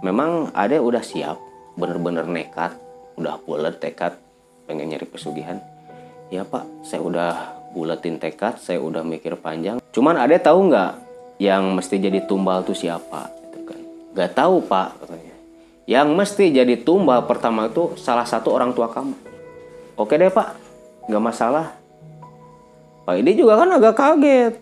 memang ada udah siap bener-bener nekat udah bulat tekad pengen nyari pesugihan. Ya pak saya udah buletin tekad saya udah mikir panjang. Cuman ada tahu nggak yang mesti jadi tumbal tuh siapa gitu kan? Nggak tahu pak katanya. Yang mesti jadi tumbal pertama itu salah satu orang tua kamu. Oke deh pak. Nggak masalah. Pak ini juga kan agak kaget.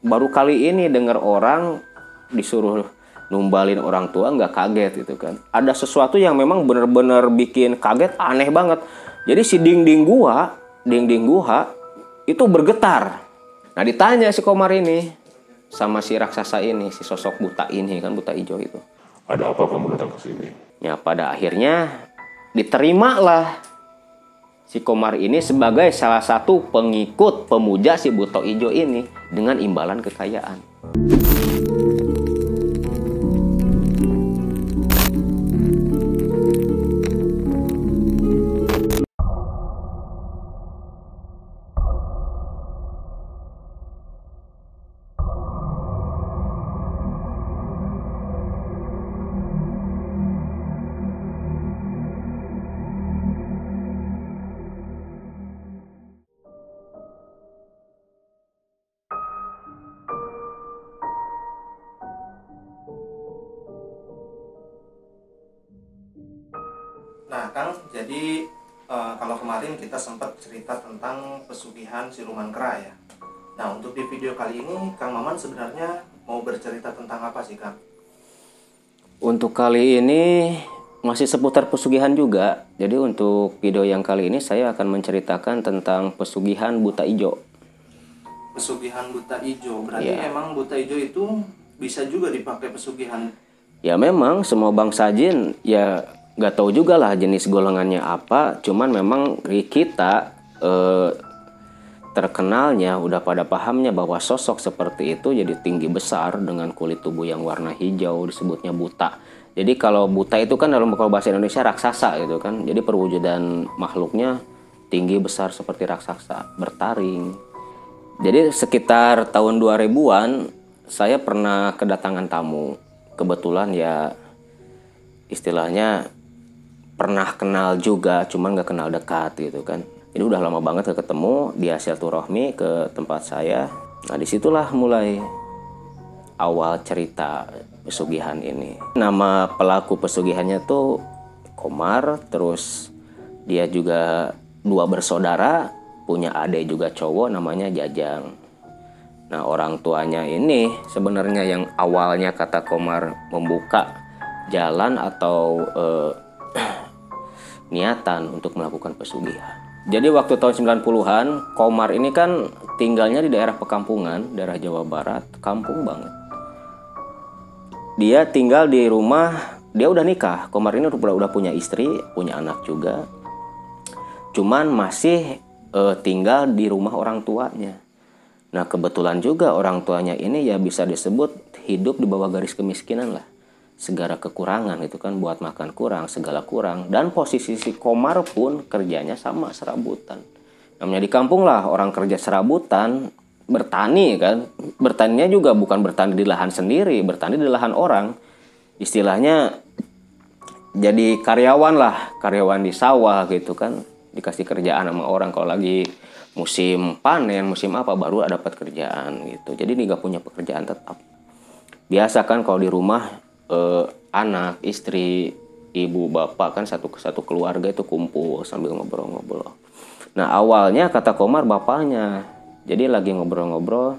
Baru kali ini dengar orang disuruh numbalin orang tua nggak kaget gitu kan. Ada sesuatu yang memang bener-bener bikin kaget aneh banget. Jadi si dinding gua dinding gua itu bergetar. Nah ditanya si komar ini sama si raksasa ini si sosok buta ini kan buta hijau itu. Ada apa kamu datang ke sini? ya pada akhirnya diterimalah si komar ini sebagai salah satu pengikut pemuja si buta hijau ini dengan imbalan kekayaan cerita tentang pesugihan siluman kera ya. Nah, untuk di video kali ini, Kang Maman sebenarnya mau bercerita tentang apa sih, Kang? Untuk kali ini masih seputar pesugihan juga. Jadi untuk video yang kali ini saya akan menceritakan tentang pesugihan buta ijo. Pesugihan buta ijo, berarti Iya. emang buta ijo itu bisa juga dipakai pesugihan. Ya memang semua bangsa jin ya nggak tahu juga lah jenis golongannya apa. Cuman memang kita eh, terkenalnya udah pada pahamnya bahwa sosok seperti itu jadi tinggi besar dengan kulit tubuh yang warna hijau disebutnya buta. Jadi kalau buta itu kan dalam kalau bahasa Indonesia raksasa gitu kan. Jadi perwujudan makhluknya tinggi besar seperti raksasa, bertaring. Jadi sekitar tahun 2000-an saya pernah kedatangan tamu. Kebetulan ya istilahnya pernah kenal juga, cuman nggak kenal dekat gitu kan. Jadi udah lama banget gak ketemu, dia silaturahmi ke tempat saya. Nah di situlah mulai awal cerita pesugihan ini. Nama pelaku pesugihannya tuh Komar, terus dia juga dua bersaudara, punya adik juga cowok namanya Jajang. Nah orang tuanya ini sebenarnya yang awalnya kata Komar membuka jalan atau eh, niatan untuk melakukan pesugihan. Jadi waktu tahun 90-an, Komar ini kan tinggalnya di daerah pekampungan, daerah Jawa Barat, kampung banget. Dia tinggal di rumah, dia udah nikah. Komar ini udah, udah punya istri, punya anak juga. Cuman masih eh, tinggal di rumah orang tuanya. Nah kebetulan juga orang tuanya ini ya bisa disebut hidup di bawah garis kemiskinan lah. Segala kekurangan itu kan buat makan kurang, segala kurang. Dan posisi si Komar pun kerjanya sama serabutan. Namanya di kampung lah orang kerja serabutan bertani kan. Bertaninya juga bukan bertani di lahan sendiri, bertani di lahan orang. Istilahnya jadi karyawan lah, karyawan di sawah gitu kan. Dikasih kerjaan sama orang kalau lagi musim panen, musim apa baru dapat kerjaan gitu. Jadi dia nggak punya pekerjaan tetap. Biasa kan kalau di rumah eh, anak, istri, ibu, bapak kan satu satu keluarga itu kumpul sambil ngobrol-ngobrol. Nah awalnya kata Komar bapaknya, jadi lagi ngobrol-ngobrol,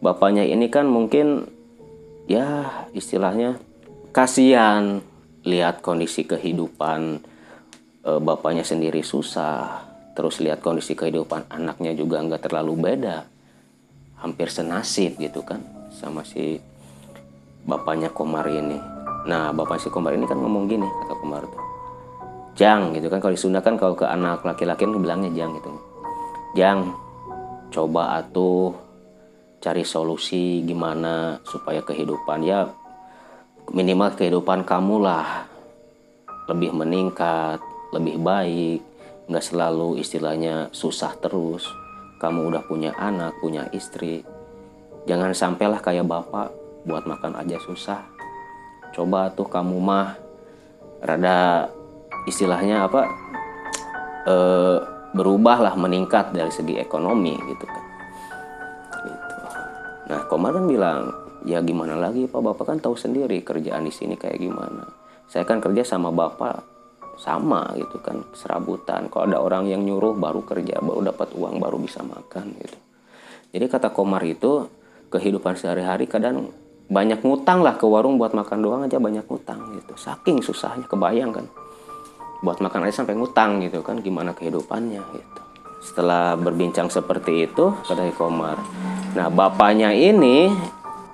bapaknya ini kan mungkin ya istilahnya kasihan lihat kondisi kehidupan eh, bapaknya sendiri susah terus lihat kondisi kehidupan anaknya juga nggak terlalu beda hampir senasib gitu kan sama si bapaknya Komar ini. Nah bapak si Komar ini kan ngomong gini kata Komar tuh. Jang gitu kan kalau di Sunda kan kalau ke anak laki-laki kan bilangnya Jang gitu. Jang coba atuh cari solusi gimana supaya kehidupan ya minimal kehidupan kamu lah. Lebih meningkat lebih baik nggak selalu istilahnya susah terus. Kamu udah punya anak punya istri. Jangan sampailah kayak bapak buat makan aja susah. Coba tuh kamu mah rada istilahnya apa eh, berubah lah meningkat dari segi ekonomi gitu kan. Gitu. nah Komar kan bilang ya gimana lagi pak? Bapak kan tahu sendiri kerjaan di sini kayak gimana. Saya kan kerja sama bapak sama gitu kan serabutan. Kalau ada orang yang nyuruh baru kerja baru dapat uang baru bisa makan gitu. Jadi kata Komar itu kehidupan sehari-hari kadang banyak ngutang lah ke warung buat makan doang aja banyak ngutang gitu. Saking susahnya kebayang kan? Buat makan aja sampai ngutang gitu kan gimana kehidupannya gitu. Setelah berbincang seperti itu kata Komar nah bapaknya ini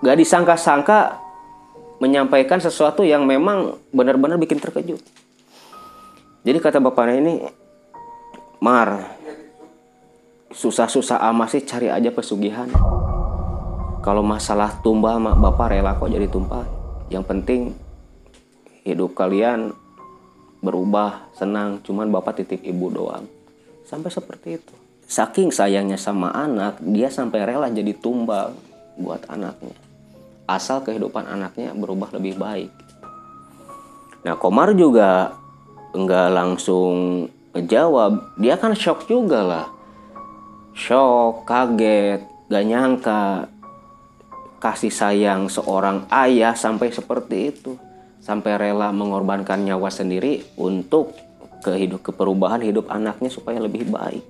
gak disangka-sangka menyampaikan sesuatu yang memang benar-benar bikin terkejut. Jadi kata bapaknya ini Mar susah-susah amat sih cari aja pesugihan kalau masalah tumbal mak bapak rela kok jadi tumpah. Yang penting hidup kalian berubah senang. Cuman bapak titip ibu doang. Sampai seperti itu. Saking sayangnya sama anak dia sampai rela jadi tumbal buat anaknya. Asal kehidupan anaknya berubah lebih baik. Nah Komar juga enggak langsung jawab dia kan shock juga lah. Shock kaget gak nyangka kasih sayang seorang ayah sampai seperti itu. Sampai rela mengorbankan nyawa sendiri untuk kehidup keperubahan hidup anaknya supaya lebih baik.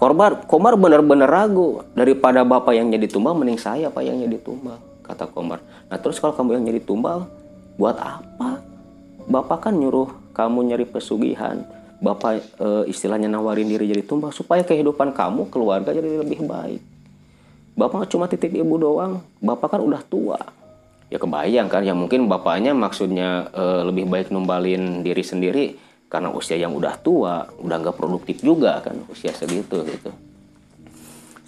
Korbar, Komar benar-benar ragu. Daripada bapak yang jadi tumbal mending saya pak yang jadi tumbal kata Komar. Nah terus kalau kamu yang jadi tumbal buat apa? Bapak kan nyuruh kamu nyari pesugihan. Bapak e, istilahnya nawarin diri jadi tumbal supaya kehidupan kamu keluarga jadi lebih baik Bapak cuma titip ibu doang. Bapak kan udah tua. Ya kebayang kan, ya mungkin bapaknya maksudnya e, lebih baik numbalin diri sendiri karena usia yang udah tua, udah nggak produktif juga kan usia segitu gitu.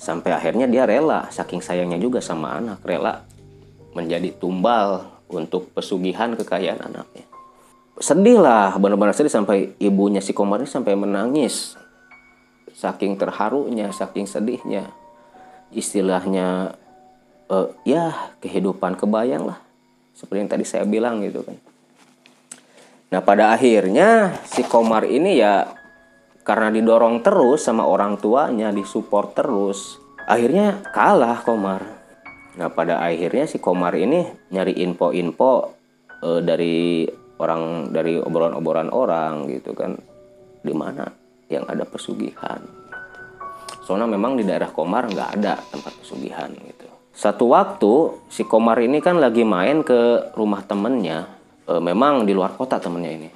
Sampai akhirnya dia rela, saking sayangnya juga sama anak, rela menjadi tumbal untuk pesugihan kekayaan anaknya. Sedih lah, benar-benar sedih sampai ibunya si Komar sampai menangis. Saking terharunya, saking sedihnya istilahnya uh, ya kehidupan kebayang lah. Seperti yang tadi saya bilang gitu kan. Nah pada akhirnya si Komar ini ya karena didorong terus sama orang tuanya disupport terus akhirnya kalah Komar. Nah pada akhirnya si Komar ini nyari info-info uh, dari orang dari obrolan-obrolan orang gitu kan. Di mana yang ada pesugihan Soalnya memang di daerah Komar nggak ada tempat pesugihan gitu. Satu waktu si Komar ini kan lagi main ke rumah temennya, e, memang di luar kota temennya ini.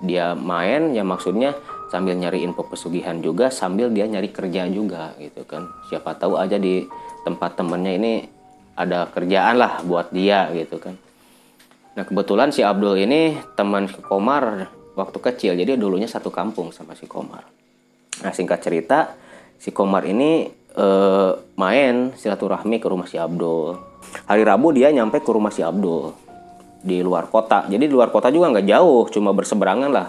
Dia main ya maksudnya sambil nyari info pesugihan juga sambil dia nyari kerja juga gitu kan. Siapa tahu aja di tempat temennya ini ada kerjaan lah buat dia gitu kan. Nah kebetulan si Abdul ini teman si Komar waktu kecil jadi dulunya satu kampung sama si Komar. Nah singkat cerita si Komar ini uh, main silaturahmi ke rumah si Abdul. Hari Rabu dia nyampe ke rumah si Abdul di luar kota. Jadi di luar kota juga nggak jauh, cuma berseberangan lah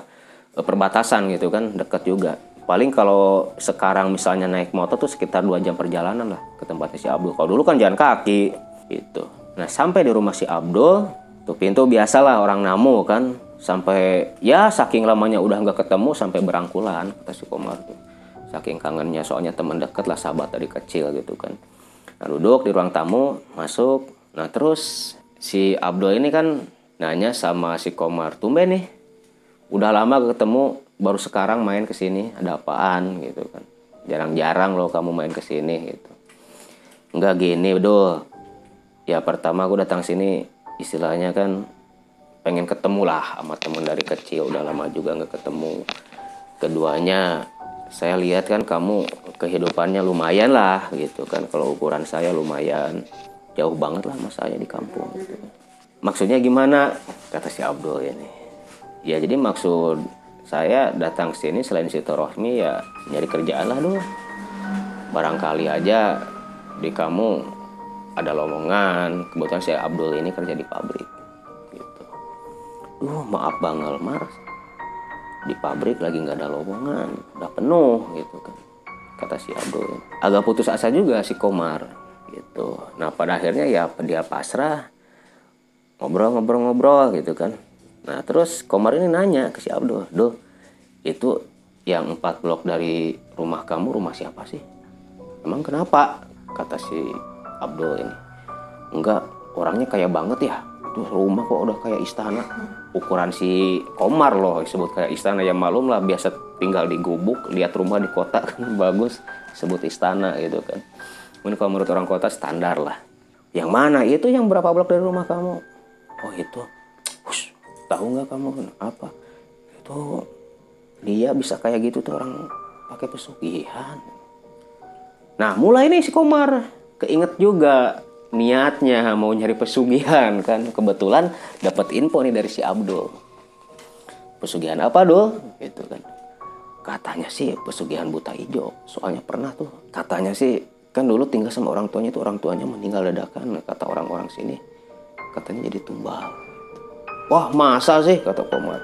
uh, perbatasan gitu kan, dekat juga. Paling kalau sekarang misalnya naik motor tuh sekitar dua jam perjalanan lah ke tempatnya si Abdul. Kalau dulu kan jalan kaki gitu. Nah sampai di rumah si Abdul, tuh pintu biasalah orang namu kan. Sampai ya saking lamanya udah nggak ketemu sampai berangkulan kata si Komar tuh saking kangennya soalnya teman dekat lah sahabat dari kecil gitu kan. Nah duduk di ruang tamu masuk. Nah terus si Abdul ini kan nanya sama si Komar tumben nih udah lama ketemu baru sekarang main ke sini ada apaan? gitu kan. Jarang-jarang loh kamu main ke sini gitu. Enggak gini betul ya pertama aku datang sini istilahnya kan pengen ketemu lah sama temen dari kecil. Udah lama juga nggak ketemu. Keduanya saya lihat kan kamu kehidupannya lumayan lah gitu kan. Kalau ukuran saya lumayan jauh banget lah sama saya di kampung gitu. maksudnya gimana? Kata si Abdul ini. Ya jadi maksud saya datang sini selain silaturahmi ya nyari kerjaan lah dulu barangkali aja di kamu ada lowongan. Kebetulan saya Abdul ini kerja di pabrik gitu. Duh maaf bang Elmar di pabrik lagi nggak ada lowongan udah penuh gitu kan. Kata si Abdul agak putus asa juga si Komar gitu. Nah pada akhirnya ya dia pasrah ngobrol-ngobrol-ngobrol gitu kan. Nah terus Komar ini nanya ke si Abdul Duh itu yang empat blok dari rumah kamu rumah siapa sih? Emang kenapa? kata si Abdul ini. Enggak orangnya kaya banget ya tuh rumah kok udah kayak istana. Ukuran si Komar loh disebut kayak istana. Ya malum lah biasa tinggal di gubuk lihat rumah di kota kan bagus sebut istana gitu kan. Mungkin kalau menurut orang kota standar lah. Yang mana? Itu yang berapa blok dari rumah kamu? Oh itu. Hush, tahu nggak kamu? Apa? Itu dia bisa kayak gitu tuh orang pakai pesugihan. Nah mulai nih si Komar. Keinget juga niatnya mau nyari pesugihan kan? Kebetulan dapat info nih dari si Abdul. Pesugihan apa dul? Gitu kan. Katanya sih pesugihan buta hijau. Soalnya pernah tuh. Katanya sih kan dulu tinggal sama orang tuanya tuh orang tuanya meninggal dadakan kata orang-orang sini. Katanya jadi tumbal. Wah masa sih? Kata Komar.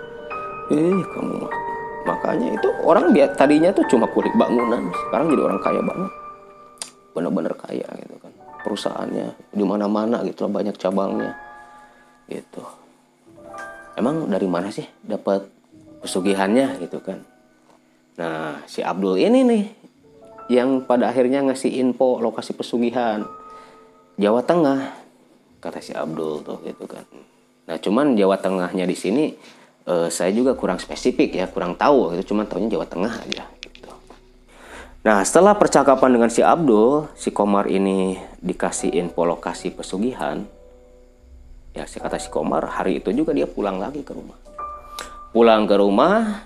Eh kamu mah. Makanya itu orang dia tadinya tuh cuma kulit bangunan sekarang jadi orang kaya banget. Bener-bener kaya gitu kan perusahaannya di mana-mana gitu banyak cabangnya gitu. Emang dari mana sih dapat pesugihannya gitu kan? Nah si Abdul ini nih yang pada akhirnya ngasih info lokasi pesugihan Jawa Tengah kata si Abdul tuh gitu kan. Nah cuman Jawa Tengahnya di sini eh, saya juga kurang spesifik ya kurang tahu itu cuman tahunya Jawa Tengah aja gitu. Nah setelah percakapan dengan si Abdul si Komar ini dikasih info lokasi pesugihan. Ya si kata si Komar hari itu juga dia pulang lagi ke rumah. Pulang ke rumah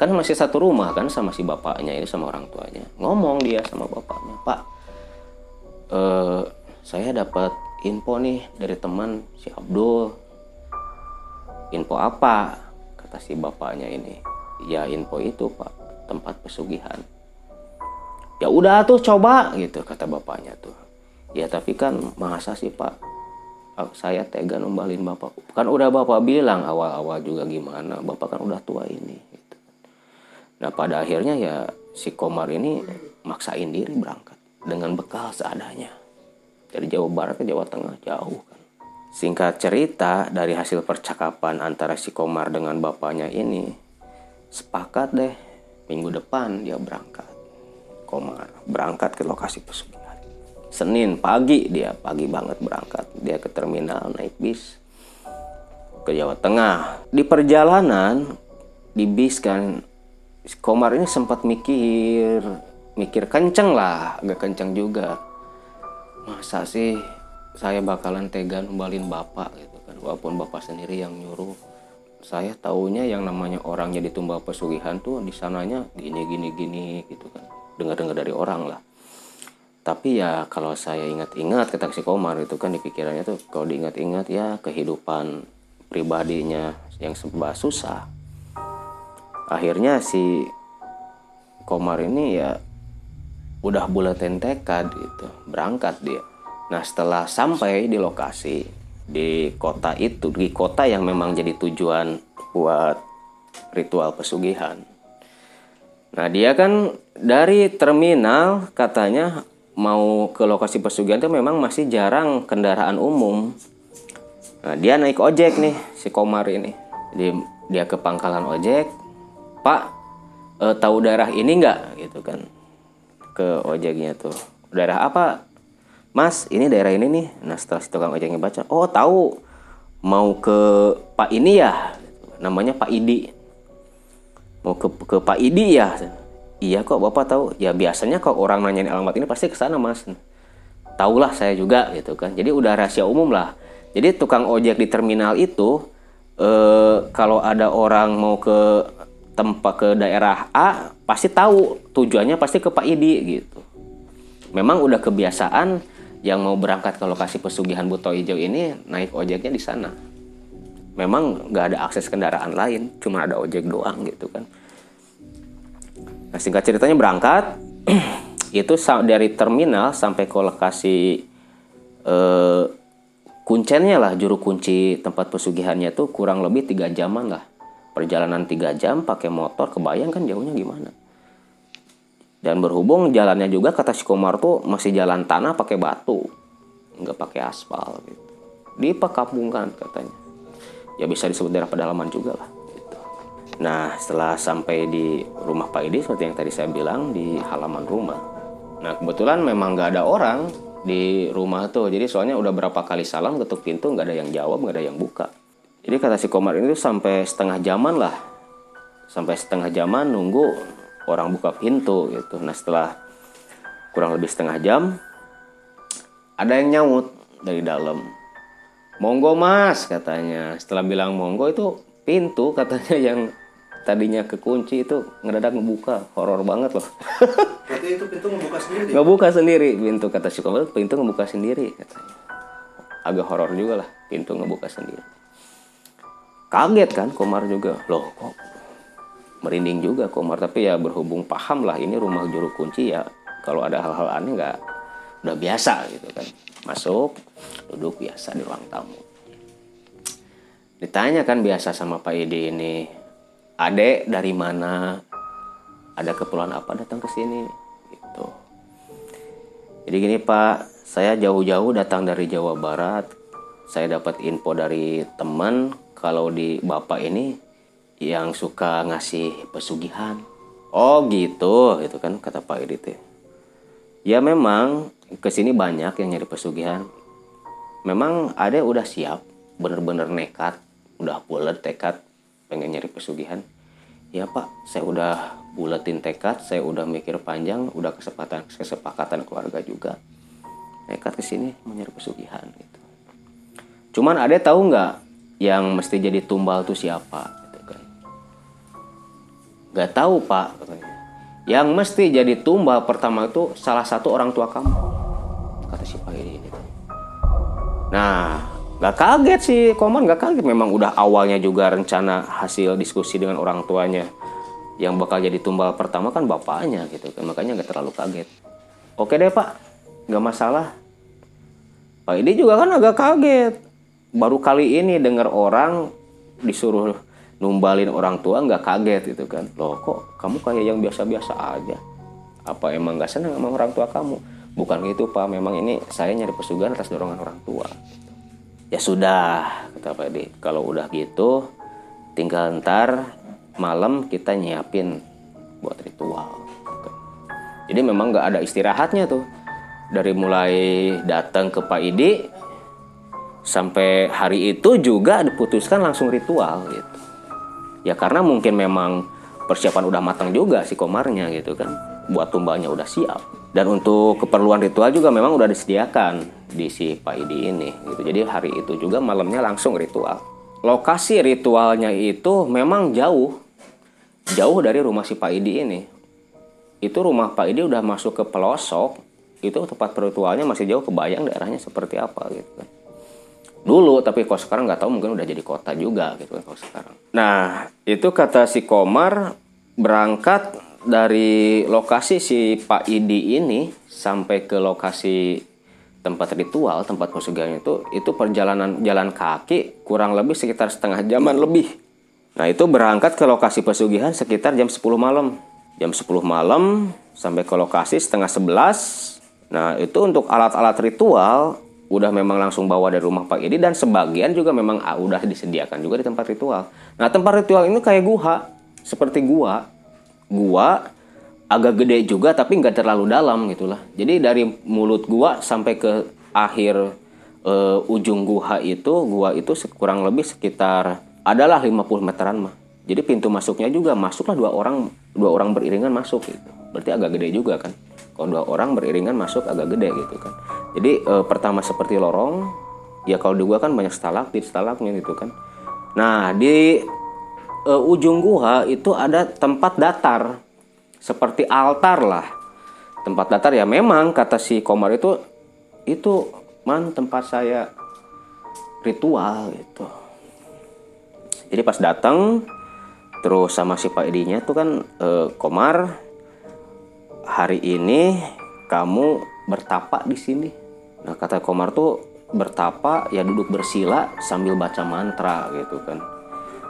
kan masih satu rumah kan sama si bapaknya ini sama orang tuanya. Ngomong dia sama bapaknya pak eh, saya dapat info nih dari teman si Abdul. Info apa? kata si bapaknya ini. Ya info itu pak tempat pesugihan ya udah tuh coba gitu kata bapaknya tuh. Ya tapi kan masa sih pak? Saya tega numbalin bapak. Kan udah bapak bilang awal-awal juga gimana bapak kan udah tua ini gitu. nah pada akhirnya ya si Komar ini maksain diri berangkat dengan bekal seadanya. Dari Jawa Barat ke Jawa Tengah jauh kan. Singkat cerita, dari hasil percakapan antara si Komar dengan bapaknya ini, sepakat deh minggu depan dia berangkat. Komar berangkat ke lokasi pesugihan. Senin pagi dia pagi banget berangkat. Dia ke terminal naik bis ke Jawa Tengah. Di perjalanan di bis kan Komar ini sempat mikir mikir kenceng lah, agak kenceng juga. Masa sih saya bakalan tega numbalin bapak gitu kan walaupun bapak sendiri yang nyuruh saya taunya yang namanya orang jadi tumbal pesugihan tuh di sananya gini gini gini gitu kan dengar dengar dari orang lah tapi ya kalau saya ingat-ingat kata si Komar itu kan di pikirannya tuh kalau diingat-ingat ya kehidupan pribadinya yang serba susah akhirnya si Komar ini ya udah bulatin tekad gitu berangkat dia Nah setelah sampai di lokasi di kota itu di kota yang memang jadi tujuan buat ritual pesugihan. Nah dia kan dari terminal katanya mau ke lokasi pesugihan itu memang masih jarang kendaraan umum. Nah dia naik ojek nih si Komar ini. Jadi dia ke pangkalan ojek, Pak eh, tahu daerah ini nggak gitu kan ke ojeknya tuh. Daerah apa? Mas ini daerah ini nih nah setelah si tukang ojeknya baca oh tahu mau ke Pak ini ya namanya Pak Idi mau ke ke Pak Idi ya? Iya kok bapak tahu. Ya biasanya kalau orang nanyain alamat ini pasti ke sana mas. Tahulah saya juga gitu kan. Jadi udah rahasia umum lah. Jadi tukang ojek di terminal itu eh, kalau ada orang mau ke tempat ke daerah A pasti tahu. Tujuannya pasti ke Pak Idi gitu. Memang udah kebiasaan yang mau berangkat ke lokasi pesugihan Buto Ijo ini naik ojeknya di sana. Memang nggak ada akses kendaraan lain, cuma ada ojek doang gitu kan. Nah singkat ceritanya berangkat, itu dari terminal sampai ke lokasi eh, kuncennya lah, juru kunci tempat pesugihannya tuh kurang lebih tiga jaman lah. Perjalanan tiga jam pakai motor, kebayang kan jauhnya gimana? dan berhubung jalannya juga kata si Komar tuh masih jalan tanah pakai batu nggak pakai aspal gitu dipekapungkan katanya ya bisa disebut daerah pedalaman juga lah gitu. nah setelah sampai di rumah Pak Idi seperti yang tadi saya bilang di halaman rumah. Nah kebetulan memang nggak ada orang di rumah tuh. Jadi soalnya udah berapa kali salam ketuk pintu nggak ada yang jawab nggak ada yang buka. Jadi kata si Komar ini tuh sampai setengah jaman lah. Sampai setengah jaman nunggu orang buka pintu gitu. Nah setelah kurang lebih setengah jam ada yang nyaut dari dalam monggo mas katanya. Setelah bilang monggo itu pintu katanya yang tadinya kekunci itu ngedadak ngebuka. Horor banget loh. Berarti itu pintu ngebuka sendiri. ngebuka sendiri. Pintu kata si pintu ngebuka sendiri katanya. Agak horor juga lah pintu ngebuka sendiri. Kaget kan Komar juga? Loh kok merinding juga Komar. Tapi ya berhubung paham lah ini rumah juru kunci ya kalau ada hal-hal aneh nggak udah biasa gitu kan. Masuk duduk biasa di ruang tamu. Ditanya kan biasa sama Pak Edi ini adek dari mana? Ada keperluan apa datang ke sini? Gitu. Jadi gini Pak saya jauh-jauh datang dari Jawa Barat. Saya dapat info dari teman kalau di Bapak ini yang suka ngasih pesugihan. Oh gitu itu kan kata Pak Edi ya memang ke sini banyak yang nyari pesugihan memang ada udah siap bener-bener nekat udah bulat tekad pengen nyari pesugihan. Ya pak. Saya udah bulatin tekad saya udah mikir panjang udah kesepakatan kesepakatan keluarga juga. Nekat ke sini nyari pesugihan gitu. Cuman ada tahu nggak yang mesti jadi tumbal tuh siapa gitu kan? Nggak tahu pak katanya. Yang mesti jadi tumbal pertama itu salah satu orang tua kamu kata si Pak ini gitu. Nah nggak kaget sih. Koman nggak kaget. Memang udah awalnya juga rencana hasil diskusi dengan orang tuanya. Yang bakal jadi tumbal pertama kan bapaknya gitu. Kan makanya nggak terlalu kaget. Oke deh pak. Nggak masalah. Pak ini juga kan agak kaget. Baru kali ini dengar orang disuruh numbalin orang tua nggak kaget gitu kan. Loh kok kamu kayak yang biasa-biasa aja? Apa emang nggak senang sama orang tua kamu bukan gitu pak. Memang ini saya nyari pesugihan atas dorongan orang tua. Ya sudah kata Pak Edi. Kalau udah gitu tinggal ntar malam kita nyiapin buat ritual. Jadi memang nggak ada istirahatnya tuh. Dari mulai datang ke Pak Idi sampai hari itu juga diputuskan langsung ritual gitu. Ya karena mungkin memang persiapan udah matang juga si komarnya gitu kan. Buat tumbalnya udah siap dan untuk keperluan ritual juga memang udah disediakan di si Pak Idi ini gitu. Jadi hari itu juga malamnya langsung ritual. Lokasi ritualnya itu memang jauh jauh dari rumah si Pak Idi ini. Itu rumah Pak Idi udah masuk ke pelosok itu tempat ritualnya masih jauh kebayang daerahnya seperti apa gitu kan. Dulu tapi kalau sekarang nggak tahu mungkin udah jadi kota juga gitu kan kalau sekarang. Nah itu kata si Komar berangkat dari lokasi si Pak Idi ini sampai ke lokasi tempat ritual tempat pesugihan itu itu perjalanan jalan kaki kurang lebih sekitar setengah jaman lebih. Nah itu berangkat ke lokasi pesugihan sekitar jam 10 malam. Jam 10 malam sampai ke lokasi setengah 11 nah itu untuk alat-alat ritual udah memang langsung bawa dari rumah Pak Edi dan sebagian juga memang ah, udah disediakan juga di tempat ritual. Nah tempat ritual ini kayak guha, seperti gua, gua agak gede juga tapi nggak terlalu dalam gitulah. Jadi dari mulut gua sampai ke akhir uh, ujung guha itu, gua itu kurang lebih sekitar adalah 50 meteran mah. Jadi pintu masuknya juga masuklah dua orang dua orang beriringan masuk gitu. Berarti agak gede juga kan. Kalau dua orang beriringan masuk agak gede gitu kan. Jadi e, pertama seperti lorong, ya kalau di gua kan banyak stalaktit, stalagnya gitu kan. Nah di e, ujung gua itu ada tempat datar, seperti altar lah. Tempat datar ya memang kata si Komar itu itu man tempat saya ritual gitu. Jadi pas datang terus sama si Pak Edinya tuh kan e, Komar hari ini kamu bertapa di sini. Nah kata Komar tuh bertapa ya duduk bersila sambil baca mantra gitu kan.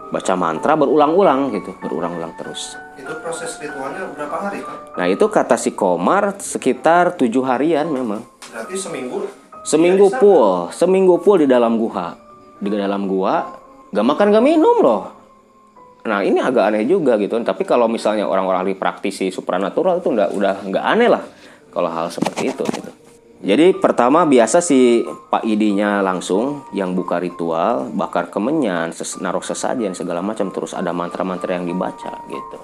Baca mantra berulang-ulang gitu, berulang-ulang terus. Itu proses ritualnya berapa hari kan? Nah itu kata si Komar sekitar tujuh harian memang. Berarti seminggu seminggu full seminggu full di dalam gua di dalam gua gak makan gak minum loh nah ini agak aneh juga gitu tapi kalau misalnya orang-orang ahli praktisi supranatural itu udah udah nggak aneh lah kalau hal seperti itu gitu jadi pertama biasa si Pak Idinya langsung yang buka ritual bakar kemenyan ses, naruh sesajen segala macam terus ada mantra-mantra yang dibaca gitu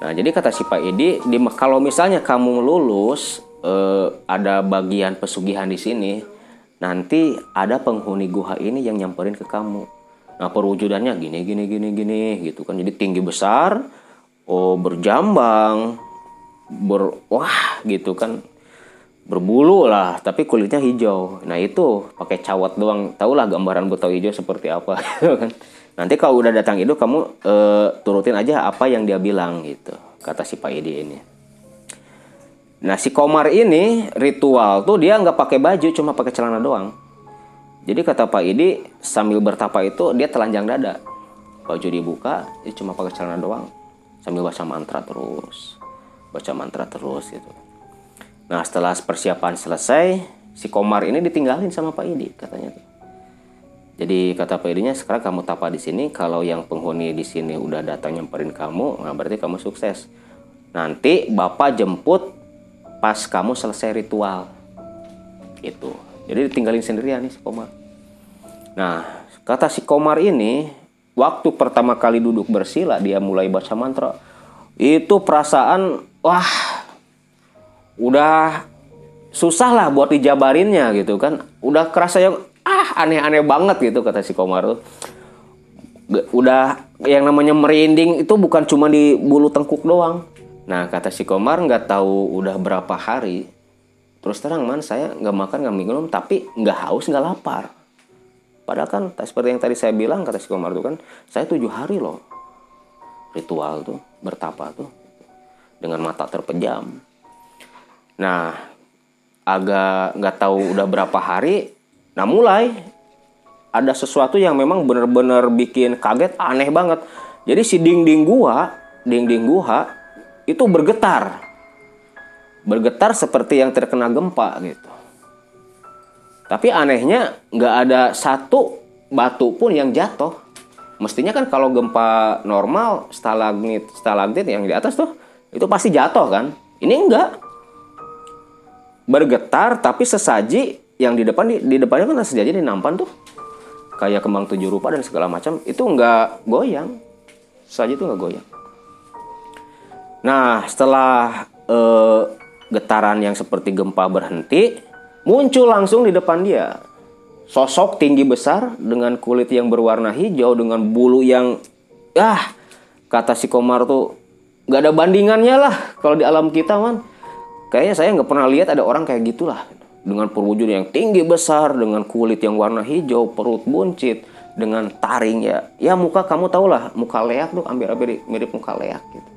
nah jadi kata si Pak Idi di, kalau misalnya kamu lulus eh, ada bagian pesugihan di sini, nanti ada penghuni guha ini yang nyamperin ke kamu. Nah perwujudannya gini gini gini gini gitu kan. Jadi tinggi besar, oh berjambang, ber wah gitu kan berbulu lah tapi kulitnya hijau nah itu pakai cawat doang tahulah gambaran buta hijau seperti apa gitu kan nanti kalau udah datang itu kamu e, turutin aja apa yang dia bilang gitu kata si Pak Edi ini Nah si Komar ini ritual tuh dia nggak pakai baju cuma pakai celana doang. Jadi kata Pak Idi sambil bertapa itu dia telanjang dada. Baju dibuka dia cuma pakai celana doang sambil baca mantra terus. Baca mantra terus gitu. Nah setelah persiapan selesai si Komar ini ditinggalin sama Pak Idi katanya Jadi kata Pak Idinya sekarang kamu tapa di sini kalau yang penghuni di sini udah datang nyamperin kamu, nah berarti kamu sukses. Nanti Bapak jemput pas kamu selesai ritual. Itu jadi ditinggalin sendirian nih si Komar. Nah kata si Komar ini waktu pertama kali duduk bersila dia mulai baca mantra. Itu perasaan wah udah susah lah buat dijabarinnya gitu kan udah kerasa yang ah aneh-aneh banget gitu kata si Komar tuh udah yang namanya merinding itu bukan cuma di bulu tengkuk doang Nah kata si Komar nggak tahu udah berapa hari. Terus terang man saya nggak makan nggak minum tapi nggak haus nggak lapar. Padahal kan seperti yang tadi saya bilang kata si Komar tuh kan saya tujuh hari loh ritual tuh bertapa tuh dengan mata terpejam. Nah agak nggak tahu udah berapa hari. Nah mulai ada sesuatu yang memang benar-benar bikin kaget aneh banget. Jadi si dinding gua, dinding gua itu bergetar. Bergetar seperti yang terkena gempa gitu. Tapi anehnya nggak ada satu batu pun yang jatuh. Mestinya kan kalau gempa normal stalagmit stalagmit yang di atas tuh itu pasti jatuh kan. Ini enggak. Bergetar tapi sesaji yang di depan di, di depannya kan sesaji di nampan tuh kayak kembang tujuh rupa dan segala macam itu enggak goyang. Sesaji itu enggak goyang. Nah, setelah uh, getaran yang seperti gempa berhenti, muncul langsung di depan dia sosok tinggi besar dengan kulit yang berwarna hijau dengan bulu yang ah kata si Komar tuh nggak ada bandingannya lah kalau di alam kita man kayaknya saya nggak pernah lihat ada orang kayak gitulah. Dengan perwujudan yang tinggi besar dengan kulit yang warna hijau perut buncit dengan taring ya. Ya muka kamu tau lah muka leak tuh ambil ambil mirip muka leak gitu.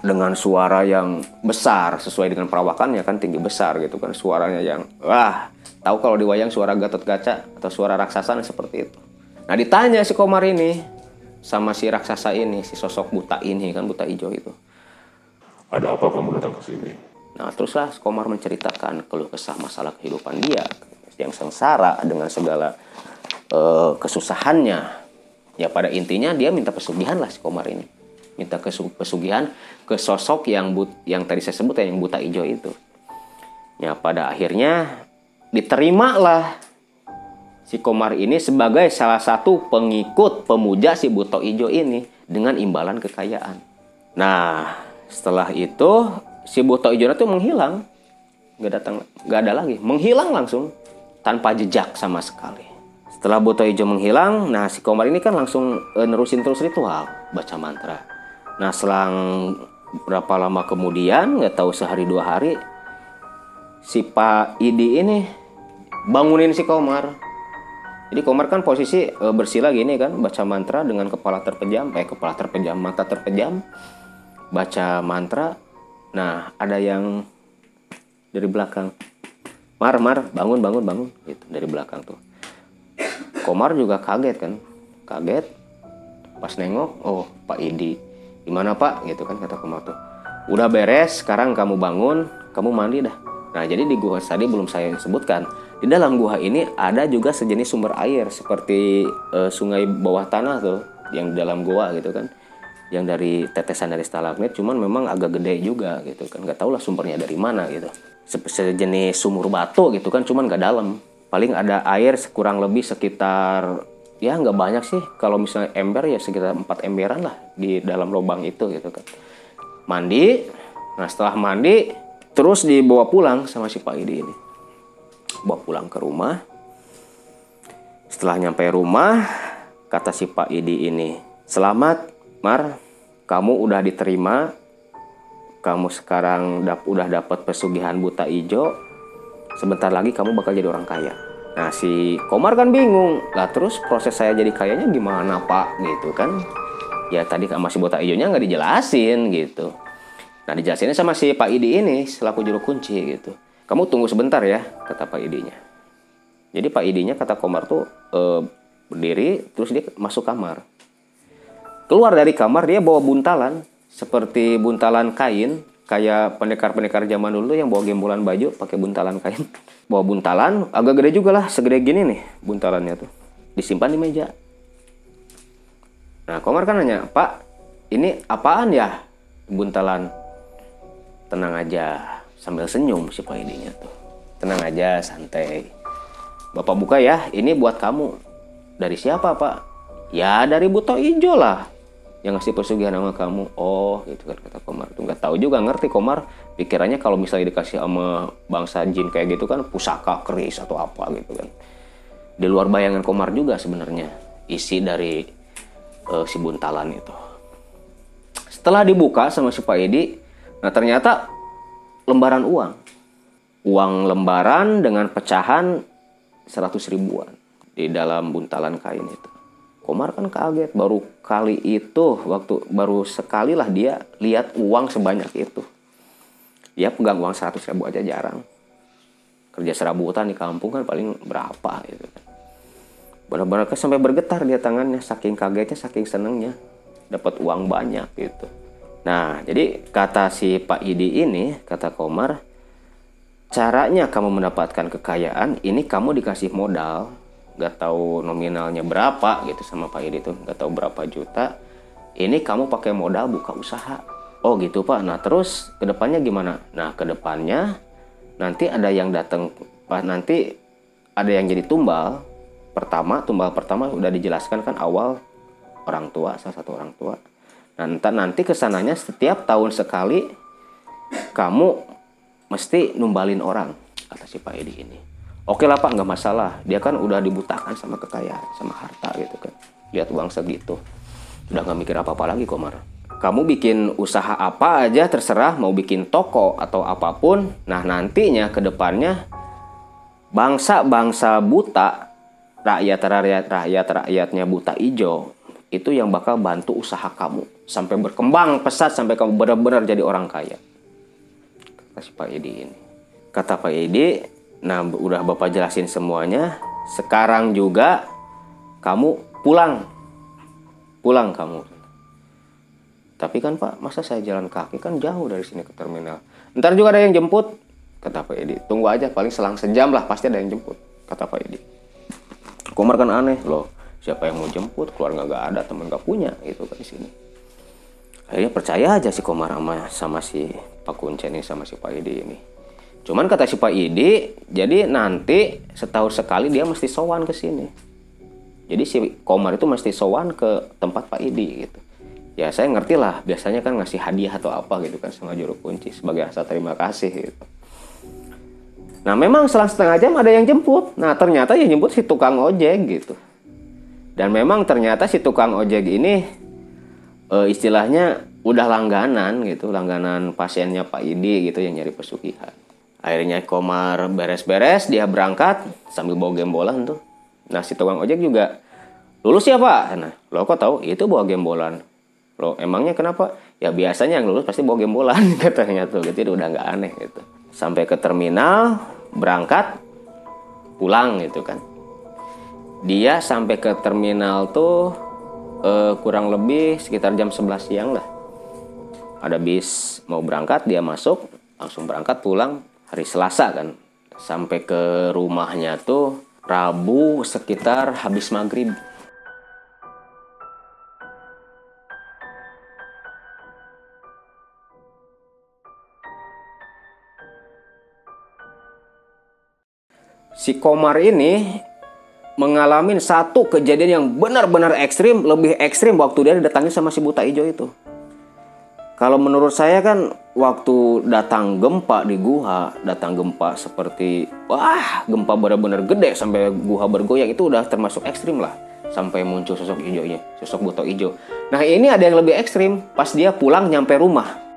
Dengan suara yang besar sesuai dengan perawakannya kan tinggi besar gitu kan suaranya yang wah tahu kalau di wayang suara gatot kaca atau suara raksasa seperti itu. Nah ditanya si Komar ini sama si raksasa ini si sosok buta ini kan buta hijau itu. Ada apa kamu datang ke sini nah teruslah Komar menceritakan keluh kesah masalah kehidupan dia yang sengsara dengan segala uh, kesusahannya ya pada intinya dia minta pesugihan lah si Komar ini minta pesugihan ke sosok yang but, yang tadi saya sebut ya yang buta hijau itu. Ya pada akhirnya diterimalah si Komar ini sebagai salah satu pengikut pemuja si buta hijau ini dengan imbalan kekayaan. Nah setelah itu si buta hijau itu menghilang, nggak datang, nggak ada lagi, menghilang langsung tanpa jejak sama sekali. Setelah buta hijau menghilang, nah si Komar ini kan langsung e, nerusin terus ritual, baca mantra. Nah selang berapa lama kemudian nggak tahu sehari dua hari si Pak Idi ini bangunin si Komar. Jadi Komar kan posisi e, bersila gini kan baca mantra dengan kepala terpejam, eh kepala terpejam, mata terpejam, baca mantra. Nah ada yang dari belakang, Mar Mar bangun bangun bangun. Gitu dari belakang tuh. Komar juga kaget kan, kaget. Pas nengok, oh Pak Idi gimana pak? Gitu kan kata Kumato udah beres sekarang kamu bangun kamu mandi dah. Nah jadi di gua tadi belum saya sebutkan di dalam gua ini ada juga sejenis sumber air seperti eh, sungai bawah tanah tuh yang di dalam gua gitu kan yang dari tetesan dari stalagmit cuman memang agak gede juga gitu kan. Nggak tahu lah sumbernya dari mana gitu. Se- sejenis sumur batu gitu kan cuman nggak dalam. Paling ada air kurang lebih sekitar ya nggak banyak sih. Kalau misalnya ember ya sekitar 4 emberan lah di dalam lubang itu gitu kan. Mandi nah setelah mandi terus dibawa pulang sama si Pak Idi ini. Bawa pulang ke rumah. Setelah nyampe rumah kata si Pak Idi ini selamat Mar kamu udah diterima. Kamu sekarang dap udah dapat pesugihan buta ijo. Sebentar lagi kamu bakal jadi orang kaya. Nah si Komar kan bingung. Lah terus proses saya jadi kayanya gimana Pak? Gitu kan. Ya tadi masih buta ijonya nggak dijelasin gitu. Nah dijelasinnya sama si Pak Idi ini selaku juru kunci gitu. Kamu tunggu sebentar ya kata Pak Idinya. Jadi Pak Idinya kata Komar tuh eh, berdiri terus dia masuk kamar. Keluar dari kamar dia bawa buntalan. Seperti buntalan kain kayak pendekar-pendekar zaman dulu yang bawa gembolan baju pakai buntalan kain. Bawa buntalan agak gede juga lah segede gini nih buntalannya tuh. Disimpan di meja. Nah Komar kan nanya Pak ini apaan ya? Buntalan tenang aja sambil senyum si Pak Idinya tuh. Tenang aja santai. Bapak buka ya ini buat kamu. Dari siapa Pak? Ya dari Buto Ijo lah yang ngasih pesugihan sama kamu. Oh gitu kan kata Komar. Tuh nggak tahu juga ngerti Komar. Pikirannya kalau misalnya dikasih sama bangsa jin kayak gitu kan pusaka keris atau apa gitu kan. Di luar bayangan Komar juga sebenarnya isi dari eh, si buntalan itu. Setelah dibuka sama si Pak Edi, nah ternyata lembaran uang. Uang lembaran dengan pecahan 100 ribuan di dalam buntalan kain itu. Komar kan kaget, baru kali itu, waktu baru sekali lah dia lihat uang sebanyak itu. Dia pegang uang 100 ribu aja jarang. Kerja serabutan di kampung kan paling berapa gitu kan. Benar-benar kan sampai bergetar dia tangannya, saking kagetnya, saking senengnya dapat uang banyak gitu. Nah, jadi kata si Pak Idi ini, kata Komar, caranya kamu mendapatkan kekayaan, ini kamu dikasih modal, nggak tahu nominalnya berapa gitu sama Pak Idi tuh, nggak tahu berapa juta. Ini kamu pakai modal buka usaha. Oh gitu Pak. Nah terus ke depannya gimana? Nah ke depannya nanti ada yang datang, Pak nanti ada yang jadi tumbal. Pertama, tumbal pertama udah dijelaskan kan awal orang tua, salah satu orang tua. Nah, nanti ke sananya setiap tahun sekali kamu mesti numbalin orang, kata si Pak Edi ini. Oke lah Pak, nggak masalah. Dia kan udah dibutakan sama kekayaan, sama harta gitu kan. Lihat uang segitu. Udah nggak mikir apa-apa lagi Komar. Kamu bikin usaha apa aja terserah, mau bikin toko atau apa pun. Nah nantinya ke depannya bangsa-bangsa buta, rakyat-rakyat rakyat-rakyatnya buta ijo, itu yang bakal bantu usaha kamu sampai berkembang pesat sampai kamu benar-benar jadi orang kaya. Kata si Pak Edi ini. Kata Pak Edi, nah udah Bapak jelasin semuanya. Sekarang juga kamu pulang. Pulang kamu. Tapi kan Pak, masa saya jalan kaki kan jauh dari sini ke terminal. Ntar juga ada yang jemput. Kata Pak Edi, tunggu aja paling selang sejam lah pasti ada yang jemput. Kata Pak Edi. Komar kan aneh loh siapa yang mau jemput keluarga nggak ada teman nggak punya gitu kan di sini akhirnya percaya aja si Komar sama sama si Pak Kuncen ini sama si Pak Idi ini cuman kata si Pak Idi jadi nanti setahun sekali dia mesti sowan ke sini jadi si Komar itu mesti sowan ke tempat Pak Idi gitu ya saya ngerti lah biasanya kan ngasih hadiah atau apa gitu kan sama juru kunci sebagai rasa terima kasih gitu Nah memang selang setengah jam ada yang jemput. Nah ternyata yang jemput si tukang ojek gitu. Dan memang ternyata si tukang ojek ini e, istilahnya udah langganan gitu, langganan pasiennya Pak Idi gitu yang nyari pesugihan. Akhirnya Komar beres-beres, dia berangkat sambil bawa gembolan tuh. Nah si tukang ojek juga lulus ya Pak? Nah lo kok tahu itu bawa gembolan? Lo emangnya kenapa? Ya biasanya yang lulus pasti bawa gembolan katanya tuh, gitu udah nggak aneh gitu. Sampai ke terminal, berangkat, pulang gitu kan dia sampai ke terminal tuh eh, kurang lebih sekitar jam 11 siang lah ada bis mau berangkat dia masuk langsung berangkat pulang hari Selasa kan sampai ke rumahnya tuh Rabu sekitar habis maghrib. Si Komar ini mengalami satu kejadian yang benar-benar ekstrim, lebih ekstrim waktu dia didatangi sama si buta hijau itu. Kalau menurut saya kan waktu datang gempa di gua, datang gempa seperti wah gempa benar-benar gede sampai gua bergoyang itu udah termasuk ekstrim lah. Sampai muncul sosok hijaunya, sosok buta hijau. Nah ini ada yang lebih ekstrim pas dia pulang nyampe rumah.